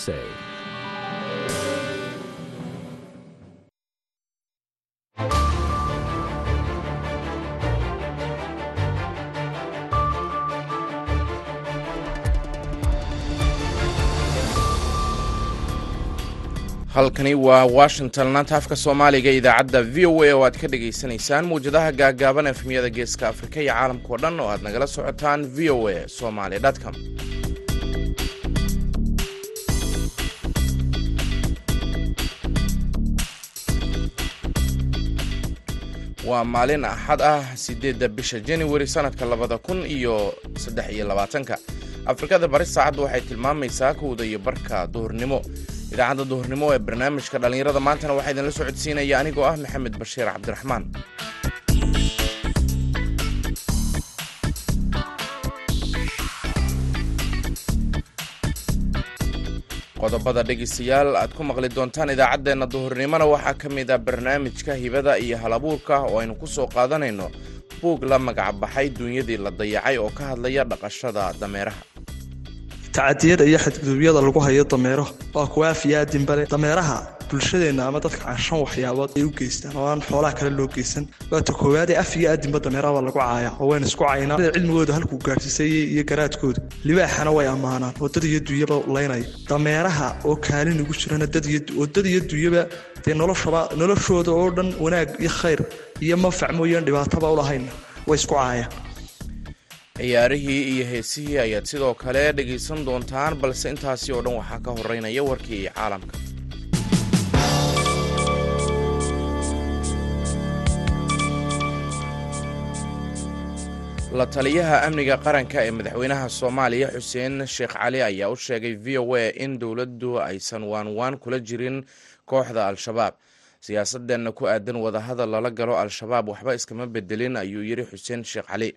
say. halkani waa washington laanta afka soomaaliga idaacadda v o a oo aad ka dhagaysanaysaan mawjadaha gaagaaban efmiyada geeska afrika iyo caalamka o dhan oo aad nagala socotaan v o a somaly com waa maalin axad ah sideedda bisha januari sanadka labada kun iyo saddex iyo labaatanka. Afrikada bari saacaddu waxay tilmaamaysaa kowda iyo barka duhurnimo. Idaacadda duhurnimo ee barnaamijka dhallinyarada maantana waxaa idinla socodsiinaya anigoo ah maxamed bashiir cabdiraxmaan qodobada dhegaystayaal aad ku maqli doontaan idaacaddeenna duhurnimona waxaa ka mid ah barnaamijka hibada iyo halabuurka oo aynu ku soo qaadanayno. Buug la magacbaxay duunyadii la dayacay oo ka hadlaya dhaqashada dameeraha. Tacadiyada iyo xadgudubyada lagu hayo dameero waa kuwa afiyaadinbale dameeraha bulshadeenna ama dadka aan shan waxyaabood ay u geystaan oo aan xoolaha kale loo geysan waata koowaadee af iyo waa lagu caaya oo wayna isku caynaa cilmigooda halkuu gaadhsiisay iyo garaadkooda libaaxana way ammaanaan oo dad iyo dunyaba laynaya. Dameeraha oo kaalin ugu jirana oo dad iyo dunyaba dee noloshaba noloshooda oo dhan wanaag iyo khayr iyo mafac mooyaan dhibaataba ulahayna way isku caayaan. Ciyaarihii iyo heesihii ayaad sidoo kale dhegaysan doontaan balse intaasi oo dhan waxaa ka horeynaya warkii caalamka la taliyaha amniga qaranka ee madaxweynaha soomaaliya xuseen sheekh cali ayaa u sheegay v o a in dowladdu aysan waanwaan kula jirin kooxda al-shabaab. Siyaasadeenna ku aadan wadahadal lala galo al-shabaab waxba iskama bedelin ayuu yidhi xuseen sheekh cali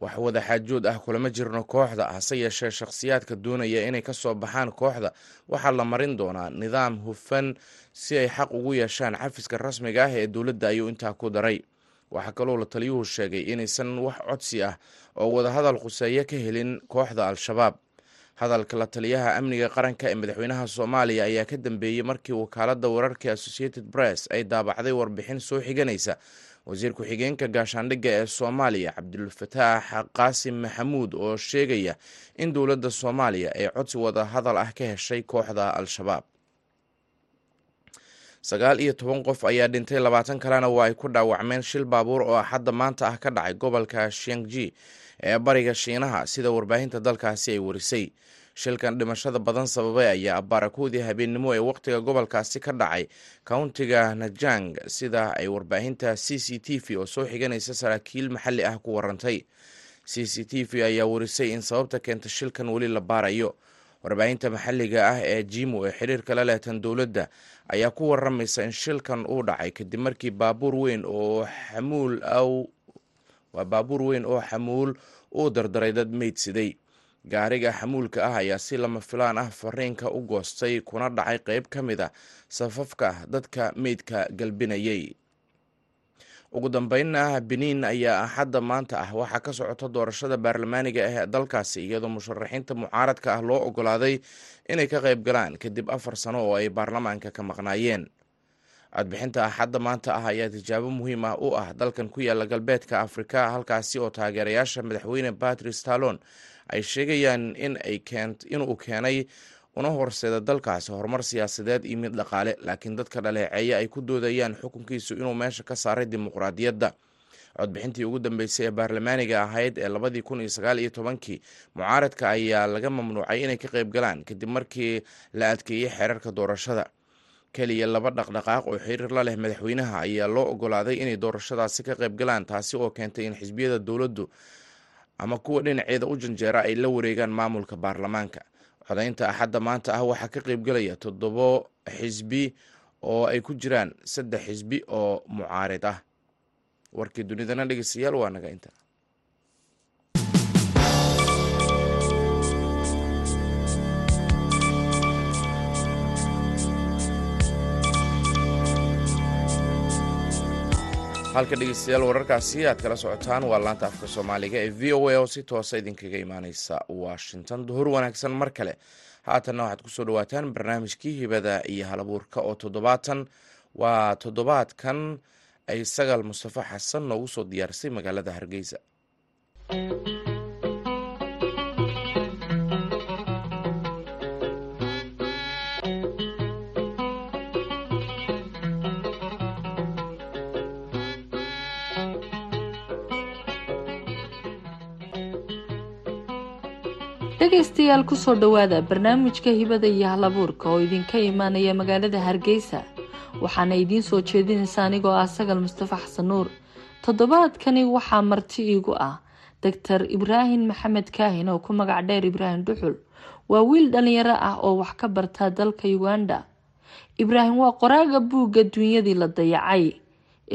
wax wada xaajood ah kulama jirno kooxda hase yeeshee shakhsiyaadka doonaya inay ka soo baxaan kooxda. Waxaa la marin doonaa nidaam hufan si ay xaq ugu yeeshaan xafiska rasmiga ah ee dowladda ayuu intaa ku daray waxaa kaloo la taliyuhu sheegay inaysan wax codsi ah oo wadahadal khuseeyo ka helin kooxda al-shabaab. Hadalka la taliyaha amniga qaranka ee madaxweynaha soomaaliya ayaa ka dambeeyey markii wakaaladda wararka associated press ay daabacday warbixin soo xiganaysa. Wasiir ku-xigeenka gaashaandhigga ee soomaaliya cabdulfataax qaasim maxamuud oo sheegaya in dowladda soomaaliya ay codsi wada hadal ah ka heshay kooxda al-shabaab sagaal iyo toban qof ayaa dhintay labaatan kalena waa ay ku dhaawacmeen shil baabuur oo axadda maanta ah ka dhacay gobolka shengji ee bariga shiinaha sida warbaahinta dalkaasi ay warisay. Shilkan dhimashada badan sababay ayaa abaarakoodii habeennimo ee wakhtiga gobolkaasi ka dhacay countiga najang sida ay warbaahinta c c t v oo soo xiganaysa saraakiil maxalli ah ku warantay. C c t v ayaa warisay in sababta keenta shilkan weli la baarayo warbaahinta maxalliga ah ee jimo ee xiriirka la leetan dowladda ayaa ku waramaysa in shilkan uu dhacay kadib markii baabuur weyn oo xamuul waa baabuur weyn oo xamuul uu dardaray dad meydsiday gaariga xamuulka ah ayaa si lama filaan ah fariinka u goostay kuna dhacay qeyb ka mid a safafka dadka meydka galbinayay ugu dambeynna beniin ayaa axadda maanta ah. Waxaa ka socota doorashada baarlamaaniga ah ee dalkaasi iyadoo musharaxiinta mucaaradka ah loo ogolaaday inay ka qayb galaan kadib afar sano oo ay baarlamaanka ka maqnaayeen. Codbixinta axadda maanta ah ayaa tijaabo muhiim ah u ah dalkan ku yaalla galbeedka afrika halkaasi oo taageerayaasha madaxweyne batrice talon ay sheegayaan inuu keenay una horseeda dalkaasi horumar siyaasadeed iyo mid dhaqaale laakiin dadka dhaleeceeya ay ku doodayaan xukunkiisu inuu meesha ka saaray dimuqraadiyadda. Codbixintii ugu dambeysay ee baarlamaaniga ahayd ee labadii kun iyo sagaal iyo tobankii mucaaradka ayaa laga mamnuucay inay ka qayb galaan kadib markii la adkeeyey xeerarka doorashada. Keliya laba dhaqdhaqaaq oo xiriir la leh madaxweynaha ayaa loo ogolaaday inay doorashadaasi ka qayb galaan taasi oo keentay in xisbiyada dowladdu ama kuwa dhinaceeda u janjeera ay la wareegaan maamulka baarlamaanka codaynta axadda maanta ah waxaa ka qaybgelaya toddobo xisbi oo ay ku jiraan saddex xisbi oo mucaarid ah. Warkii dunidana dhegeystayaal waa naga inta halka dhegeystayaal wararkaasi aad kala socotaan. Waa laanta afka soomaaliga ee v o a oo si toosa idinkaga imaaneysa washington. Duhur wanaagsan mar kale. Haatanna waxaad ku soo dhawaataan barnaamijkii hibada iyo halabuurka oo toddobaatan. Waa toddobaadkan ay sagaal mustafa xasan noogu soo diyaarisay magaalada hargeysa dhegaystayaal ku soo dhowaada barnaamijka hibada iyo halabuurka oo idinka imaanaya magaalada hargeysa. Waxaana idiin soo jeedinaysa anigoo ah sagal mustafa xasan nuur. Toddobaadkani waxaa marti iigu ah doctor ibraahim maxamed kaahin oo ku magac dheer ibraahim dhuxul waa wiil dhalinyaro ah oo wax ka barta dalka uganda. Ibraahim waa qoraaga buugga duunyadii la dayacay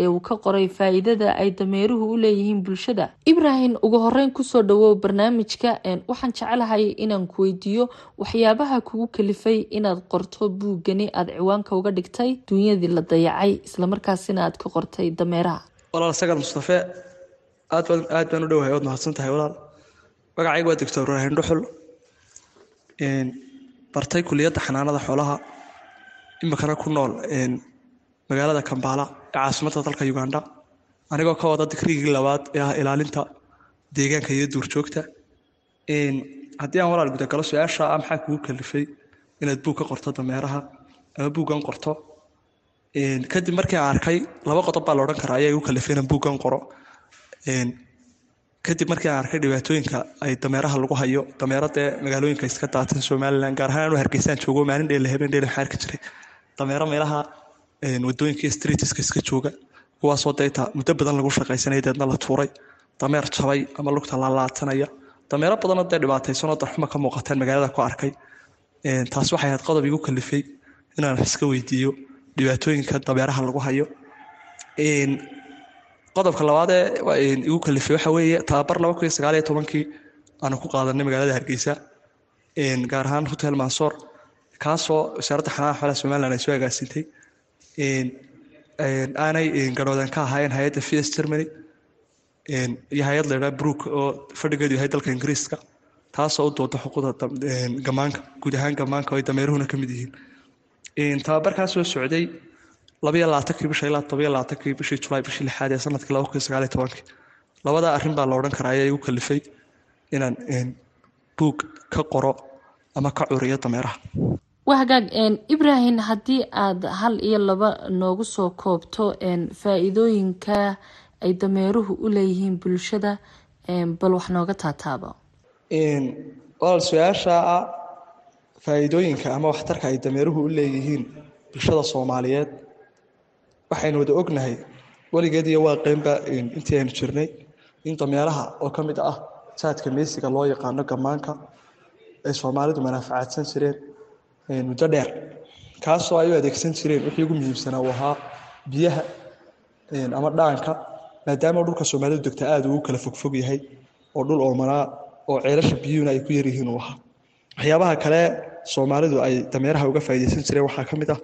ee uu ka qoray faa-iidada ay dameeruhu u leeyihiin bulshada. Ibraahim ugu horeyn ku soo dhawow barnaamijka waxaan jecelahay inaan ku weydiiyo waxyaabaha kugu kalifay inaad qorto buuggani aada ciwaanka uga dhigtay duunyadii la dayacay islamarkaasina aad ka qortay dameeraha. Walaal sagal mustafe aad aad baan u dhowahay waad mahadsan walaal. Magacayga waa doctor ibraahim dhuxul. Bartay kuliyadda xanaanada xoolaha. Imikana ku nool magaalada kambaala ee caasimadda dalka uganda anigoo ka wada digrigii labaad ee ah ilaalinta deegaanka iyo duurjoogta haddii aan walaal gudagalo su'aasha ah maxaa kugu kalifay inaad buug ka qorto dameeraha? Ama buuggan qorto? Kadib markii aan arkay laba qodob baa la odhan karaa ayaa igu kalifay inaan buuggan qoro. Kadib markii aan arkay dhibaatooyinka ay dameeraha lagu hayo dameero dee magaalooyinka iska daatan somalilan gaar ahaan anu hargeysaan joogo maalin dheela habeen maxaa arki jiray? Dameero meelaha waddooyinka streetiska iska jooga kuwaasoo deeta muddo badan lagu shaqaysanaya deedna la tuuray dameer jabay ama lugta laalaatanaya dameero badanoo dee dhibaataysanoo darxuma ka muuqataan magaalada ku arkay taas waxay ahayd qodob igu kalifay inaan iska weydiiyo dhibaatooyinka dameeraha lagu hayo qodobka labaadee igu kalifay waxa weeye tababar laba kun iyo sagaal iyo tobankii aanu ku qaadanay magaalada hargeysa gaar ahaan hotel mansoor kaasoo wasaaradda xanaana xoolaha somaliland ay soo agaasintay aanay garhoodan ka ahaayeen hay'adda vs germany iyo hay'ad la idhaha brook oo fadhigeedu yahay dalka ingiriiska taasoo u dooda xuquuqda gamaanka guud ahaan gamaanka oo ay dameeruhuna ka mid yihiin tababarkaas soo socday labaiyo labaatankii bisha ilaa todobiyo labaatankii bishii julaay bishii lixaad ee sannadkii laba kun iyo sagaal iyo tobankii labada arrin baa la odhan karaa ayaa igu kalifay inaan buug ka qoro ama ka curiyo dameeraha waa hagaag haddii aad hal iyo laba noogu soo koobto faa-iidooyinka ay dameeruhu u leeyihiin bulshada bal wax nooga taataaba walaal su'aasha ah faa-iidooyinka ama waxtarka ay dameeruhu u leeyihiin bulshada soomaaliyeed waxaynu wada ognahay weligeed iyo waaqeynba intii aynu jirnay in dameeraha oo ka mid ah jaadka meesiga loo yaqaano gamaanka ay soomaalidu manaafacaadsan jireen muddo dheer. Kaasoo ay u adeegsan jireen wixii ugu muhiimsanaa uu ahaa biyaha ama dhaanka maadaama dhulka soomaalidu degta aada ugu kala fogfog yahay oo dhul oomanaa oo ceelasha biyuhuna ay ku yaryihiin uu ahaa. Waxyaabaha kale soomaalidu ay dameeraha uga faa'iidaysan jireen waxaa ka mid ah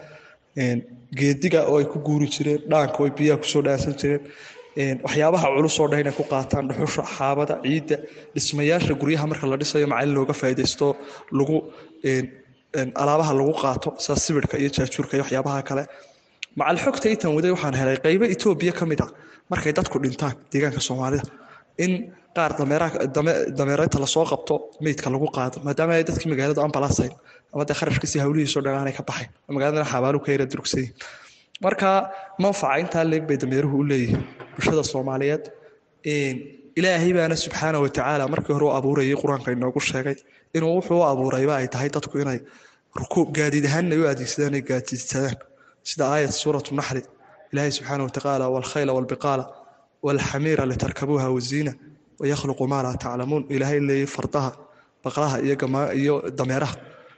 geediga oo ay ku guuri jireen dhaanka oo biyaha ku soo dhaansan jireen waxyaabaha culus oo dhan inay ku qaataan dhuxusha xaabada ciidda dhismayaasha guryaha marka la dhisayo macalin looga faa'iidaysto lagu alaabaha lagu qaato sida sibirhka iyo jaajuurka iyo waxyaabaha kale. Macal xogta itan waday waxaan helay qaybo etoobiya ka mid ah markay dadku dhintaan deegaanka soomaalida in qaar dameerata la soo qabto meydka lagu qaado maadaama ay dadkii magaalada ambalasayn ama dee kharashkiisi hawlihiisoo dhan aanay ka baxayn magaaladana xabaalu ka yara durugsayin marka manfaca intaa leeg bay dameeruhu u leeyihiin bulshada soomaaliyeed. Ilaahay baana subxaana watacaala markii hore u abuurayay qur'aanka inoogu sheegay inuu wuxuu abuurayba ay tahay dadku inay gaadiid ahaanna u adeegsadaan ay gaadiidsadaan sida aayat suuratu naxli ilaahay subxaana watacaala walkhayla walbiqaala walxamiira litarkabuuha waziina wayakhluqu maa laa taclamuun ilaahay leeyay fardaha baqlaha iyo dameeraha.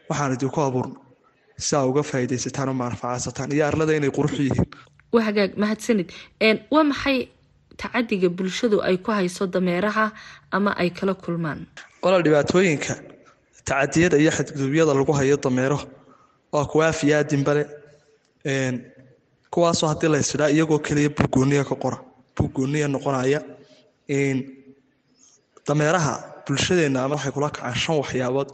Waxaan idinku abuurno si aa uga faa'iidaysataan oo manfacadsataan iyo arlada inay quruxu yihiin. Waa hagaag mahadsanid waa maxay tacadiga bulshadu ay ku hayso dameeraha ama ay kala kulmaan? Walaal dhibaatooyinka tacadiyada iyo xadgudubyada lagu hayo dameero. Waa kuwa afiyaadinbale kuwaasoo haddii la ysdhaa iyagoo keliya buugooniya ka qora buugooniya noqonaya. Dameeraha bulshadeenna ama waxay kula kacaan shan waxyaabood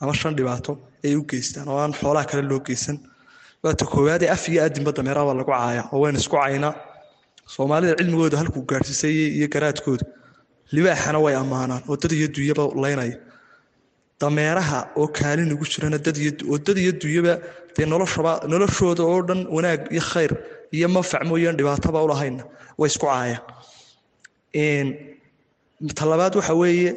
ama shan dhibaato ay u geystaan oo aan xoolaha kale loo geysan. Waata koowaadee af iyo aadinba dameeraha baa lagu caaya oo waynu isku caynaa. Soomaalida cilmigooda halkuu gaadhsiisay iyo garaadkooda libaaxana way ammaanaan oo dad iyo dunyaba laynaya dameeraha oo kaalin ugu jirana oo dad iyo dunyaba dee noloshaba noloshooda oo dhan wanaag iyo khayr iyo manfac mooyaan dhibaataba ulahayna way isku caayaan talabaad waxa weeye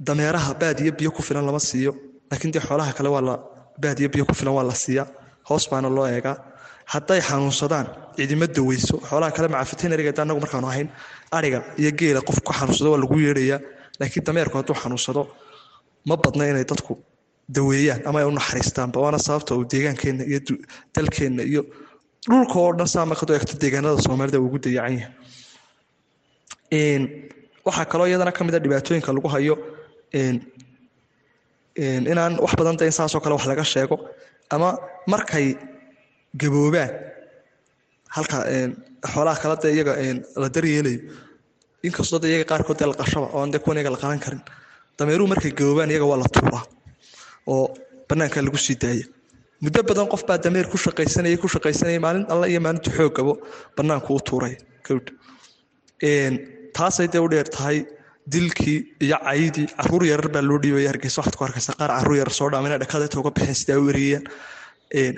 dameeraha baad iyo biyo ku filan lama siiyo. Laakiin dee xoolaha kale waa la baad iyo biyo ku filan waa la siiyaa hoos baana loo eegaa. Hadday xanuunsadaan cidima daweyso. Xoolaha kale macafitinariga da anagu markaanu ahayn ariga iyo geela qof ku xanuunsado waa lagu yeedhayaa. Laakiin dameerku hadduu xanuunsado ma badna inay dadku daweeyaan ama ay u naxariistaanba waana sababta uu deegaankeenna iyo dalkeenna iyo dhulka oo dhan saa eegto deegaanada soomaalida ugu dayacan yahay waxaa kaloo iyadana ka mid a dhibaatooyinka lagu hayo inaan wax badan da in saasoo kale wax laga sheego ama markay gaboobaan halka xoolaha kale de iyaga la daryeelayo. Inkastoo de iyaga qaarkood dee la qashaba oo aan dee kuwan iyaga la qalan karin dameeruhu markay gaboobaan iyaga waa la tuuraa oo bannaanka lagu sii daaya muddo badan qof baa dameer ku shaqaysanaya ku shaqaysanaya maalin alla iyo maalintu xoog gabo bannaanku u tuuray. Taasay dee u dheer tahay dilkii iyo caydii. Caruur yarar baa loo dhiibaya hargeysa waxaad ku arkaysa qaar carruur yarar soo dhaamina dhakada uga baxeen sidaa u eriyayaan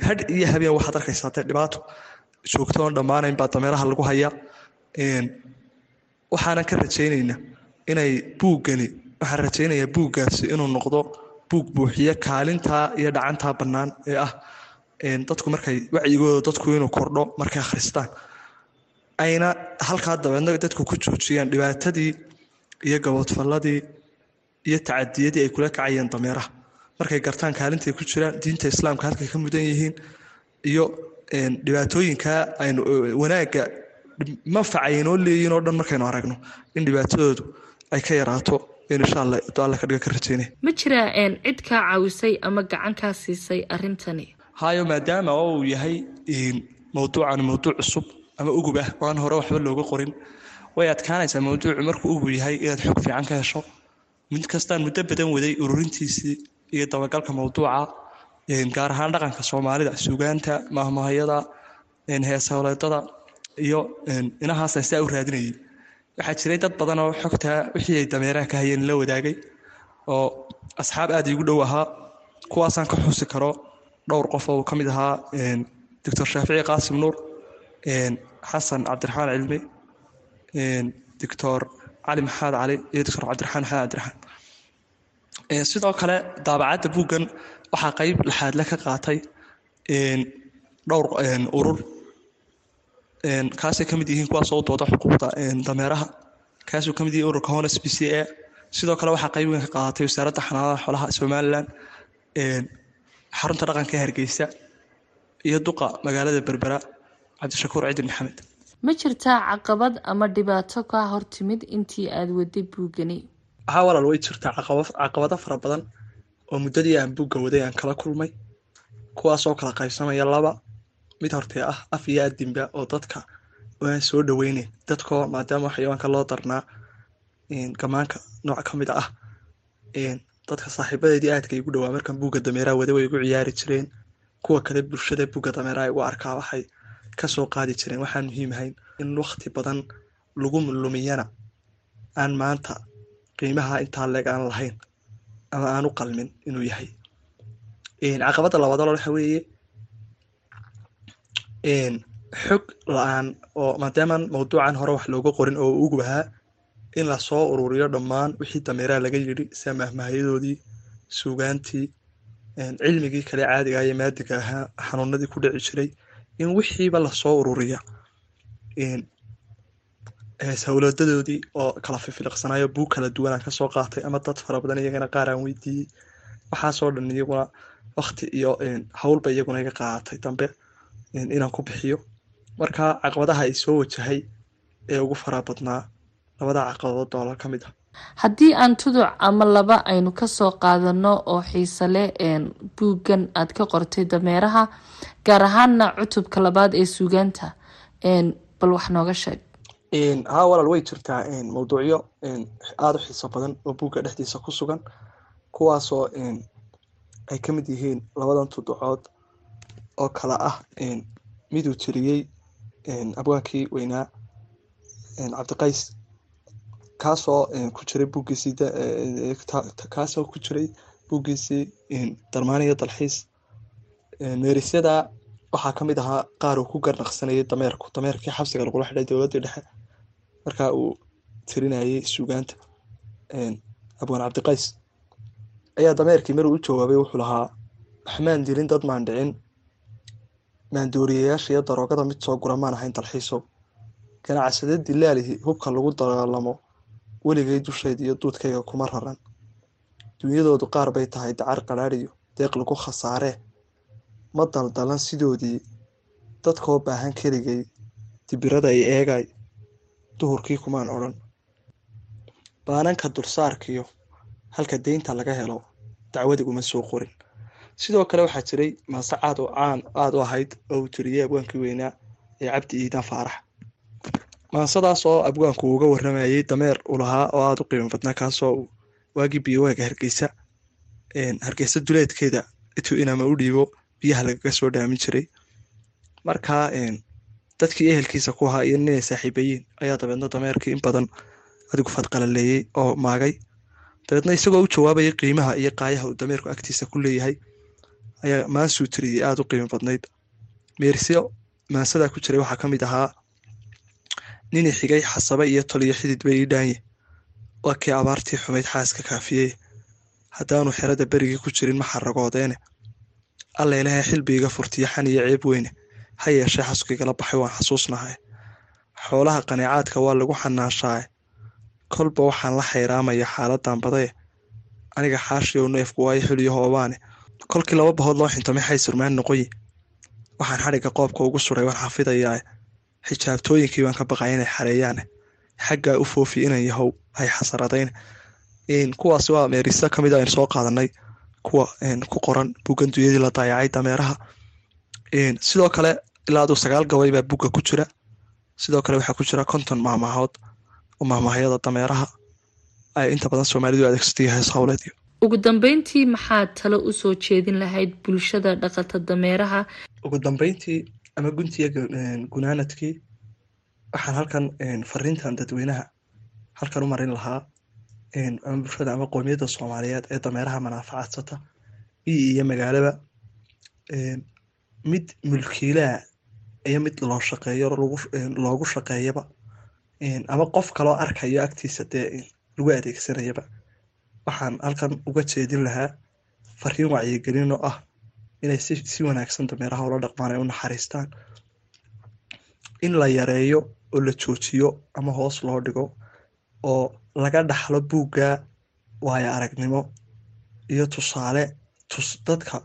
hadh iyo habeen waxaad arkaysaa dee dhibaato. Joogto dhammaanayn baa dameeraha lagu hayaa. Waxaanan ka rajaynaynaa inay buuggani waxaan rajaynayaa buuggaasi inuu noqdo buug buuxiya kaalintaa iyo dhacantaa bannaan ee ah dadku markay wacyigooda dadku inuu kordho markay akhristaan. Ayna halkaa dabeedna dadku ku joojiyaan dhibaatadii iyo gaboodfalladii iyo tacadiyadii ay kula kacayeen dameeraha. Markay gartaan kaalintay ku jiraan diinta islaamka halkay ka mudan yihiin iyo dhibaatooyinka aynu wanaagga manfaca aynoo leeyihiin oo dhan markaynu aragno in dhibaatadoodu ay ka yaraato insha alla ka ma jiraa cid kaa caawisay ama gacan kaa siisay arrintani? Hayo maadaama oo uu yahay mowduucan mowduuc cusub ama ugub ah oo aan hore waxba looga qorin. Way adkaanaysaa mowduucu markuu ugub yahay inaad xog fiican ka hesho. Mid kastaan muddo badan waday ururintiisii iyo dabagalka mowduuca gaar ahaan dhaqanka soomaalida suugaanta mahmahayada heesawleedada iyo inahaasa sidaa u raadinayay waxaa jiray dad badan oo xogtaa wixii ay dameeraha ka hayeen la wadaagay oo asxaab aad iigu dhow ahaa kuwaasaan ka xusi karo dhowr qof oo ka mid ahaa doctor shaafici qaasim nuur xasan cabdiraxmaan cilmi doctor cali maxamed cali iyo doctor cabdiraxmaan maxamed cabdiraxmaan. Sidoo kale daabacadda buuggan waxaa qeyb laxaadle ka qaatay dhowr urur kaasay ka mid yihiin kuwaasoo u dooda xuquuqda dameeraha. Kaasuu ka mid yihi ururka hones b c a. Sidoo kale waxaa qeyb weyn ka qaadatay wasaaradda xanaanada xoolaha somalilan xarunta dhaqanka ee hargeysa iyo duqa magaalada berbera. Cabdishakuur cidin maxamed. Ma jirtaa caqabad ama dhibaato kaa hortimid intii aada waday buuggani haa walaal way jirtaa caqabado fara badan oo muddadii aan buugga waday aan kala kulmay kuwaasoo kala qaybsamaya laba mid hortee ah af iyo adinba oo dadka aan soo dhaweyneyn dadkoo maadaama xayawaanka loo darnaa gamaanka nooc ka mid ah dadka saaxiibadeedii aadka igu dhawaa markaan buugga dameeraha wada way igu ciyaari jireen kuwa kale bulshada buugga dameeraha igu arkaa waxay ka soo qaadi jireen. Waxaan muhiim ahayn in wakti badan lagu lumiyana aan maanta qiimaha intaa leeg aan lahayn ama aan u qalmin inuu yahay. Caqabadda labaadalo waxa weeye xog la'aan oo maadaamaan mawduucan hore wax looga qorin oo ugub ahaa in la soo ururiyo dhammaan wixii dameeraha laga yidhi sida mahmahyadoodii suugaantii cilmigii kale caadiga iyo maadiga ahaa xanuunadii ku dhici jiray in wixiiba la soo ururiya sawladadoodii oo kala fifiliqsanayo buug kala duwanaan ka soo qaatay ama dad fara badan iyagana qaar weydiiyey waxaasoo dhan iyaguna wakti iyo howlba iyaguna iga qaadatay dambe inaan ku bixiyo. Marka caqabadaha ay soo wajahay ee ugu fara badnaa labada caqabadood doolar ka mid ah. Haddii aan tuduc ama laba aynu ka soo qaadano oo xiise leh buuggan aad ka qortay dameeraha gaar ahaana cutubka labaad ee suugaanta bal wax nooga sheeg. Haa walaal way jirtaa mawduucyo aada u xiiso badan oo buugga dhexdiisa ku sugan kuwaasoo ay ka mid yihiin labadan tuducood oo kale ah miduu tiriyey abwaankii weynaa cabdiqays kaasoo ku jiray buuggiisii kaasoo ku jiray buuggiisii darmaaniyo dalxiis. Meerisyada waxaa ka mid ahaa qaar uu ku garnaqsanayay dameerku dameerkii xabsiga lagula xidhay dowladdii dhexe markaa uu tirinayay suugaanta. Abwaan cabdiqays. Ayaa dameerkii maruu u jawaabay wuxuu lahaa waxmaan dilin dad maan dhicin maandooriyayaasha iyo daroogada mid soo gura maan ahayn dalxiisow ganacsade dilaalihi hubka lagu dagaalamo weligay dushayd iyo duudkayga kuma raran dunyadoodu qaar bay tahay dacar qadhaadhiyo deeq lagu khasaaree ma daldalan sidoodii dadkoo baahan keligay dibirada ay eegay? Duhurkii kumaan odhan. Baananka dulsaarkiyo halka deynta laga helo dacwadi uma soo qorin sidoo kale waxaa jiray maase caad oo caan aada u ahayd oo uu tiriyey abwaankii weynaa ee cabdi iidaan faarax. Maasadaas oo abwaanku uga waramayay dameer u lahaa oo aada u qiimo badnaa kaasoo waagii biyowaaga hargeysa hargeysa duleedkeeda intuu inama u dhiibo biyaha lagaga soo dhaamin jiray. Markaa dadkii ehelkiisa ku ahaa iyo ninay saaxiibayiin ayaa dabeedna dameerkii in badan adigu fadqalaleeyey oo maagay. Dabeedna isagoo u jawaabayay qiimaha iyo qaayaha uu dameerku agtiisa ku leeyahay ayaa maansuu tiriyey aada u qiimo badnayd. Meerisyo maansadaa ku jiray waxaa ka mid ahaa ninii xigay xasabe iyo toliyo xidid bay ii dhaanye waa kii abaartii xumayd xaaska kaafiyey. Haddaanu xerada berigii ku jirin ma xaragoodeene alla ilahay xilbiiga furtiyo xan iyo ceeb weyne ha yeeshee xaskigala baxay waan xasuusnahay. Xoolaha qaneecaadka waa lagu xanaashaaye kolba waxaan la xayraamaya xaaladan badaye aniga xaashiyow neefku waayo xuliyo hoobaane kolkii laba bahood loo xintamay xay surmaan noqoyi? Waxaan xadhigga qoobka ugu suray waan xafidayaae xijaabtooyinkii baan ka baqay xareeyaane xaggaa u foofi inan yahow hay xasaradayne kuwaas waa meeriso ka mid a aynu soo qaadanay. Kuwa ku qoran buggan dunyadii la daayacay dameeraha. Sidoo kale ilaa aduu sagaal gabay baa bugga ku jira. Sidoo kale waxaa ku jira konton maahmaahood oo maahmaahayada dameeraha. Ay inta badan soomaalidu adeegsatay hees howleedyo ugu dambeyntii maxaad talo u soo jeedin lahayd bulshada dhaqata dameeraha? Ugu dambeyntii ama guntiya gunaanadkii waxaan halkan fariintan dadweynaha halkan u marin lahaa ama bulshada ama qoomiyadda soomaaliyeed ee dameeraha manaafacadsata miyi iyo magaalaba. Mid mulkiilaha iyo mid loo shaqeeyo loogu shaqeeyaba ama qof kaloo arkayo agtiisa dee lagu adeegsanayaba waxaan halkan uga jeedin lahaa fariin wacyigelin oo ah inay si wanaagsan dameeraha ula dhaqmaan ay u naxariistaan. In la yareeyo oo la joojiyo ama hoos loo dhigo oo laga dhaxlo buugga waayo aragnimo iyo tusaale dadka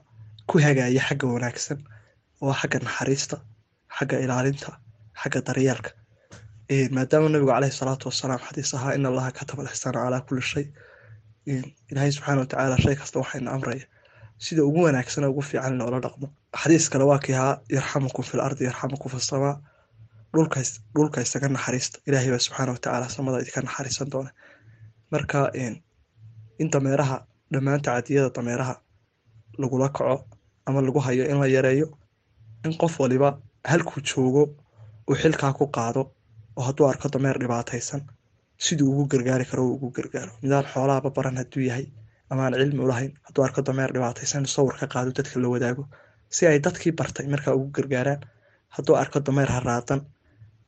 ku hagaya xagga wanaagsan oo xagga naxariista xagga ilaalinta xagga daryeelka. Maadaama nabigu caleyhi salaatu wasalaam xadiis ahaa in allaha kataba alixsaana calaa kulli shay ilaahay subxaana watacaala shay kasta waxayna amraya sida ugu wanaagsan ugu fiican loola dhaqmo. Xadiis kale waa kii yarxamukum fi lardi yarxamukum fi samaa. Dhulka isaga naxariista ilaahay baa subxaana watacaala samada idinka naxariisan doona. Marka in dameeraha dhammaan tacadiyada dameeraha lagula kaco ama lagu hayo in la yareeyo in qof waliba halkuu joogo uu xilkaa ku qaado oo hadduu arko dameer dhibaataysan siduu ugu gargaari karo ugu gargaaro. Midaan xoolahaba baran hadduu yahay ama aan cilmi u lahayn. Arko dameer dhibaataysan sawir ka qaado dadka la wadaago. Si ay dadkii bartay markaa ugu gargaaraan hadduu arko dameer haraadan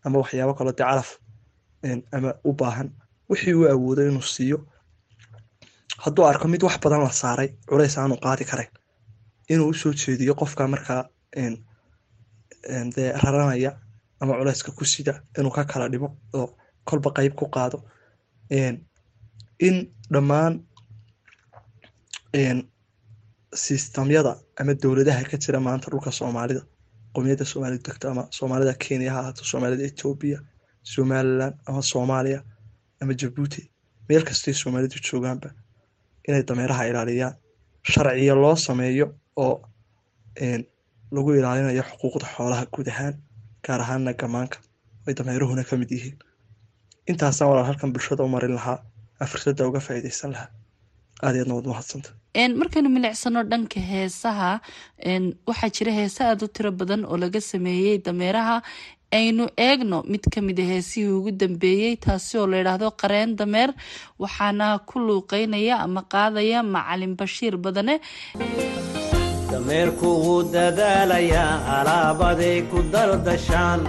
ama waxyaabo kaloo dee ama u baahan wixii uu awoodo inuu siiyo hadduu arko mid wax badan la saaray culays aanu qaadi karayn inuu u soo jeediyo qofka markaa dee raranaya ama culayska ku sida inuu ka kala dhimo oo kolba qeyb ku qaado in dhammaan sistamyada ama dowladaha ka jira maanta dhulka soomaalida qomiyadda soomaalida degto ama soomaalida kenya ha ahaato soomaalida etoobiya somalilan ama soomaaliya ama jabuuti meel kastay soomaalidu joogaanba inay dameeraha ilaaliyaan. Sharciya loo sameeyo oo lagu ilaalinayo xuquuqda xoolaha guud ahaan gaar ahaanna gamaanka ay dameeruhuna ka mid yihiin intaasaan walaal halkan bulshada u marin lahaa aan fursadda uga faa'iidaysan lahaa. Aad aadna waad mahadsanta markaynu milicsano dhanka heesaha waxaa jira heese aada u tiro badan oo laga sameeyey dameeraha. Aynu eegno mid ka mid a heesihii ugu dambeeyey taasi oo layidhaahdo qareen dameer waxaana ku luuqeynaya ama qaadaya macalin bashiir badane. Dameerku wuu dadaalayaa alaabaday ku daldashaan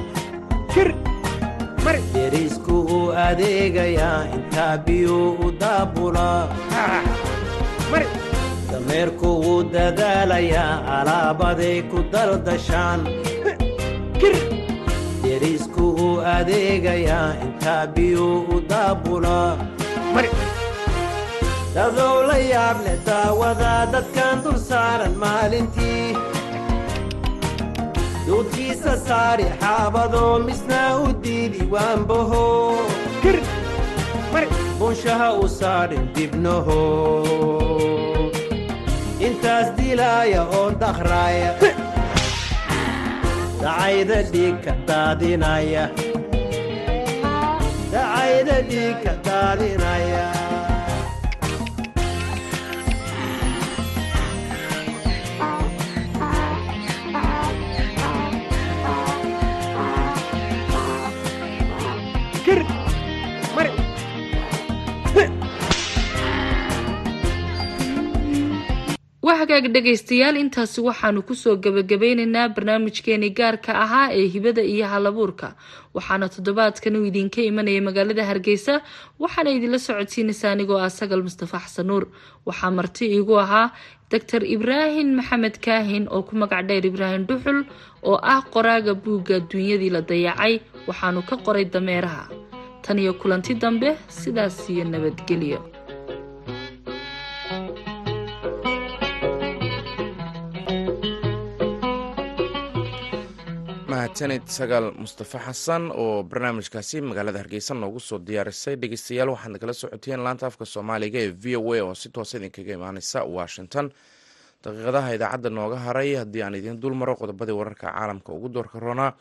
derisku uu adeegayaa intaa biyuu u daabulaa dameerku wuu dadaalayaa alaabaday ku daldashaan. Derisku uu adeegayaa intaa biyuu u daabulaa dadow la yaab leh daawadaa dadkan dul saaran maalintii duudkiisa saari xaabadoo misnaa u diidi waanbaho bunshaha u saadhin dibnaho intaas dilaaya oo dakhraaya dacayda dhiigka daadinaya hagaag dhegaystayaal intaasi waxaanu ku soo gebagabeynaynaa barnaamijkeenii gaarka ahaa ee hibada iyo halabuurka. Waxaana toddobaadkan uu idinka imanaya magaalada hargeysa waxaana idinla socodsiinaysaa anigoo ah sagal mustafa xasan nuur waxaa marti iigu ahaa doctor ibraahim maxamed kaahin oo ku magac dheer ibraahim dhuxul oo ah qoraaga buugga adduunyadii la dayacay waxaanu ka qoray dameeraha. Tan iyo kulanti dambe sidaas iyo nabadgelyo mahadsanid sagaal mustafa xasan oo barnaamijkaasi magaalada hargeysa noogu soo diyaarisay. Dhegeystayaal waxaad nagala socoteen laanta afka soomaaliga ee v o a oo si toosa idinkaga imaaneysa washington. Daqiiqadaha idaacadda nooga haray haddii aan idiin dul maro qodobadii wararka caalamka ugu doorka roonaa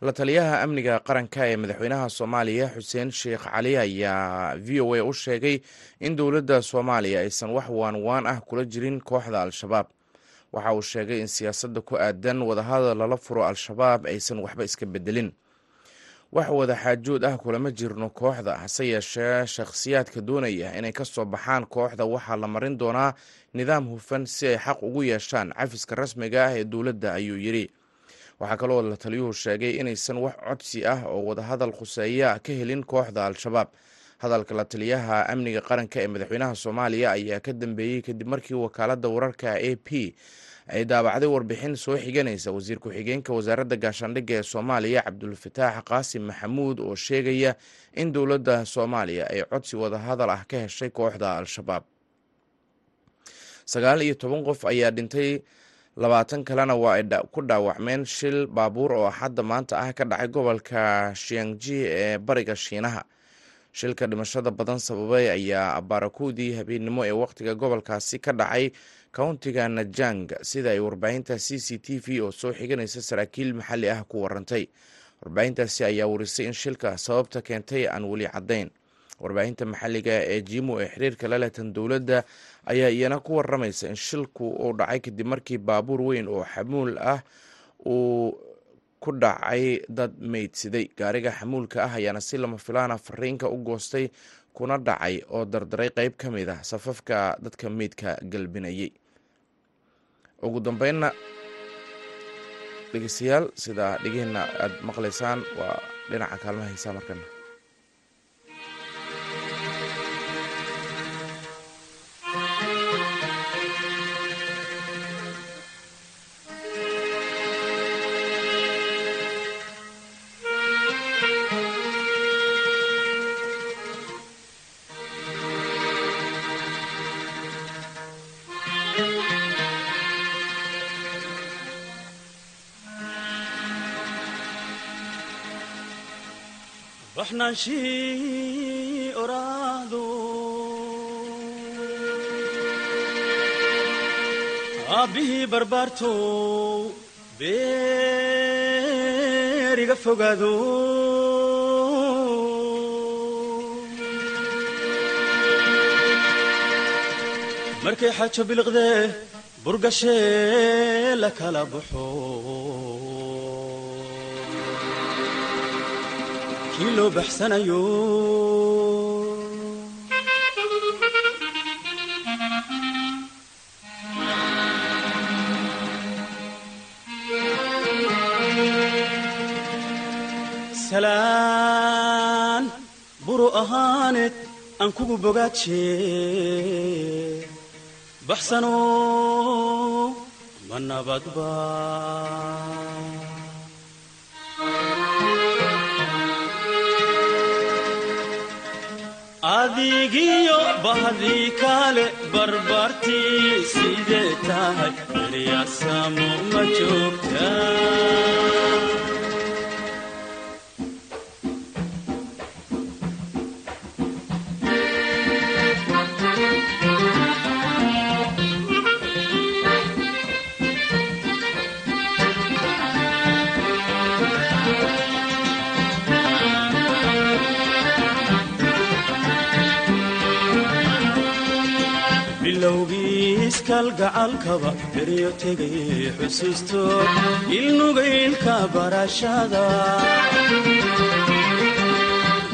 la taliyaha amniga qaranka ee madaxweynaha soomaaliya xuseen sheekh cali ayaa v o a u sheegay in dowladda soomaaliya aysan wax waan waan ah kula jirin kooxda al-shabaab waxa uu sheegay in siyaasadda ku aadan wadahadal lala furo al-shabaab aysan waxba iska bedelin wax wada xaajood ah kulama jirno kooxda hase yeeshee shakhsiyaadka doonaya inay ka soo baxaan kooxda waxaa la marin doonaa nidaam hufan si ay xaq ugu yeeshaan cafiska rasmiga ah ee dowladda ayuu yidhi. Waxaa kaloo la taliyuhu sheegay inaysan wax codsi ah oo wadahadal khuseeya ka helin kooxda al-shabaab hadalka la taliyaha amniga qaranka ee madaxweynaha soomaaliya ayaa ka dambeeyey kadib markii wakaaladda wararka a p ay daabacday warbixin soo xiganaysa. Wasiir ku-xigeenka wasaaradda gaashaandhigga ee soomaaliya cabdulfataax qaasim maxamuud oo sheegaya in dowladda soomaaliya ay codsi wadahadal ah ka heshay kooxda al-shabaab. Sagaal iyo toban qof ayaa dhintay. Labaatan kalena waa ay ku dhaawacmeen shil baabuur oo xadda maanta ah ka dhacay gobolka shiangji ee bariga shiinaha shilka dhimashada badan sababay ayaa baarakoodii habeennimo ee wakhtiga gobolkaasi ka dhacay countiga najang sida ay warbaahinta c c t v oo soo xiganaysa saraakiil maxalli ah ku warantay. Warbaahintaasi ayaa warisay in shilka sababta keentay aan weli caddayn. Warbaahinta maxalliga ee jiimo ee xiriirka la lehtan dowladda ayaa iyana ku waramaysa in shilku uu dhacay kadib markii baabuur weyn oo xamuul ah uu ku dhacay dad meydsiday. Gaariga xamuulka ah ayaana si lama filaana fariinka u goostay kuna dhacay oo dardaray qeyb ka mid ah safafka dadka meydka galbinayay. Ugu dambeynna dhegeystayaal sida dhegihina aada maqlaysaan waa dhinaca kaalmaha hiisaa markana baxnaanshihi oraahdo aabbihii barbaartow beeriga fogaado markay xajo biliqdee burgashee la kala baxo kii loo baxsanayo. Salaan buru ahaaneed aan kugu bogaaje baxsano ma nabadba adigiyo bahdii kaale barbartii sidee tahay eryaasamo ma joogta barashada.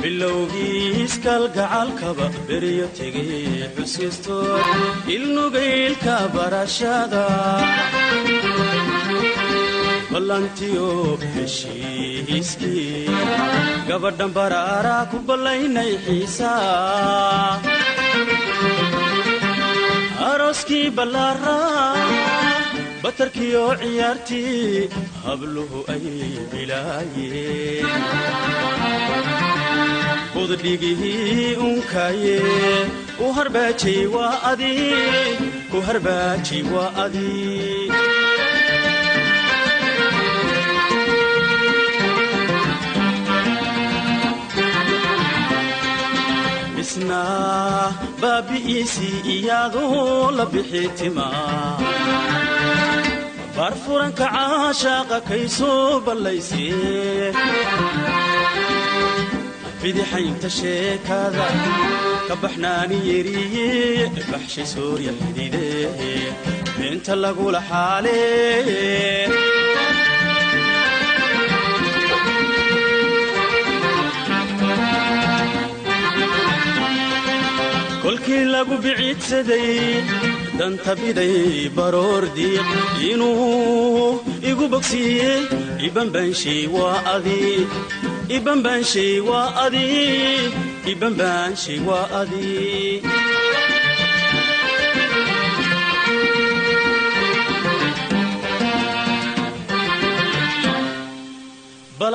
Bilowgiiskalgacalkaba beryo tegay xusuusto ilnugaylka barashada. Heshiiskii gabadhan baraaraa ku ballaynay xiisaa arooskii ballaaraa batarkiyo ciyaartii habluhu ay bilaayeen. Budhigihii unkaaye u harbaajay waa adi ku harbaajay waa adi isna baabi'iisii iyaadoo la bixi timaa baar furanka caashaaqa kay soo ballaysee bidixaynta sheekada ka baxnaani yeriye baxshi soorya xididee. Beenta lagula xaalee kolkii lagu biciidsaday danta biday baroor diiq inuu igu bogsiiye ibanbaanshay waa adi ibanbaanshay waa adi ibanbaanshay waa adi.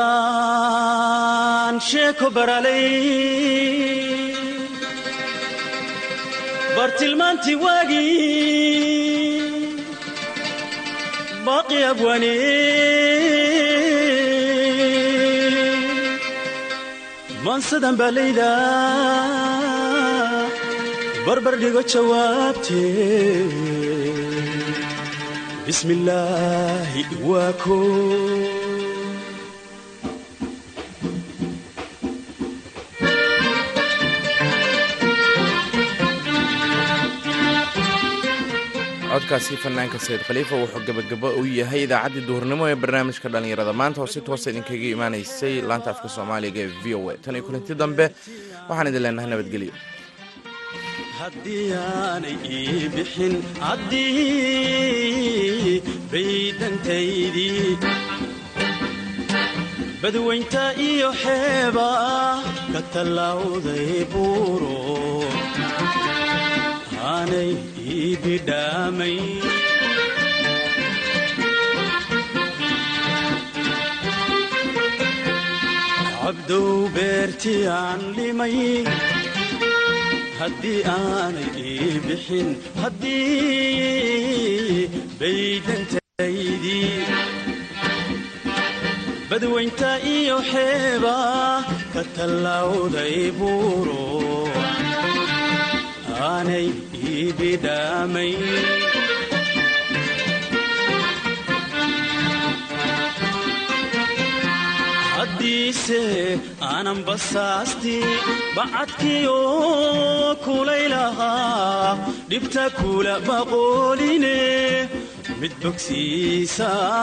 Balaan sheeko baralay bartilmaantii waagii baaqi abwane maansadan baa layda. Barbar dhigo jawaabtee bismi illaahi waa ko codkaasi fanaanka sayid khaliifa wuxuu gebagabo u yahay idaacaddii duhurnimo ee barnaamijka dhallinyarada. Maanta oo si toosa idinkaga imaanaysay laanta afka soomaaliga ee v o a. Tan iyo kulanti dambe waxaan idin leenahay nabadgelyo aanay ii bidhaamay cabdow beertii aan limay haddii aanay ii bixin haddii baydantaydii badwaynta iyo xeeba ka tallawday buuro aanay ii bidhaamay haddii bogsiise aanan basaasti bacadkiyo kulaylahaa dhibta kula baqooline mid bogsiisa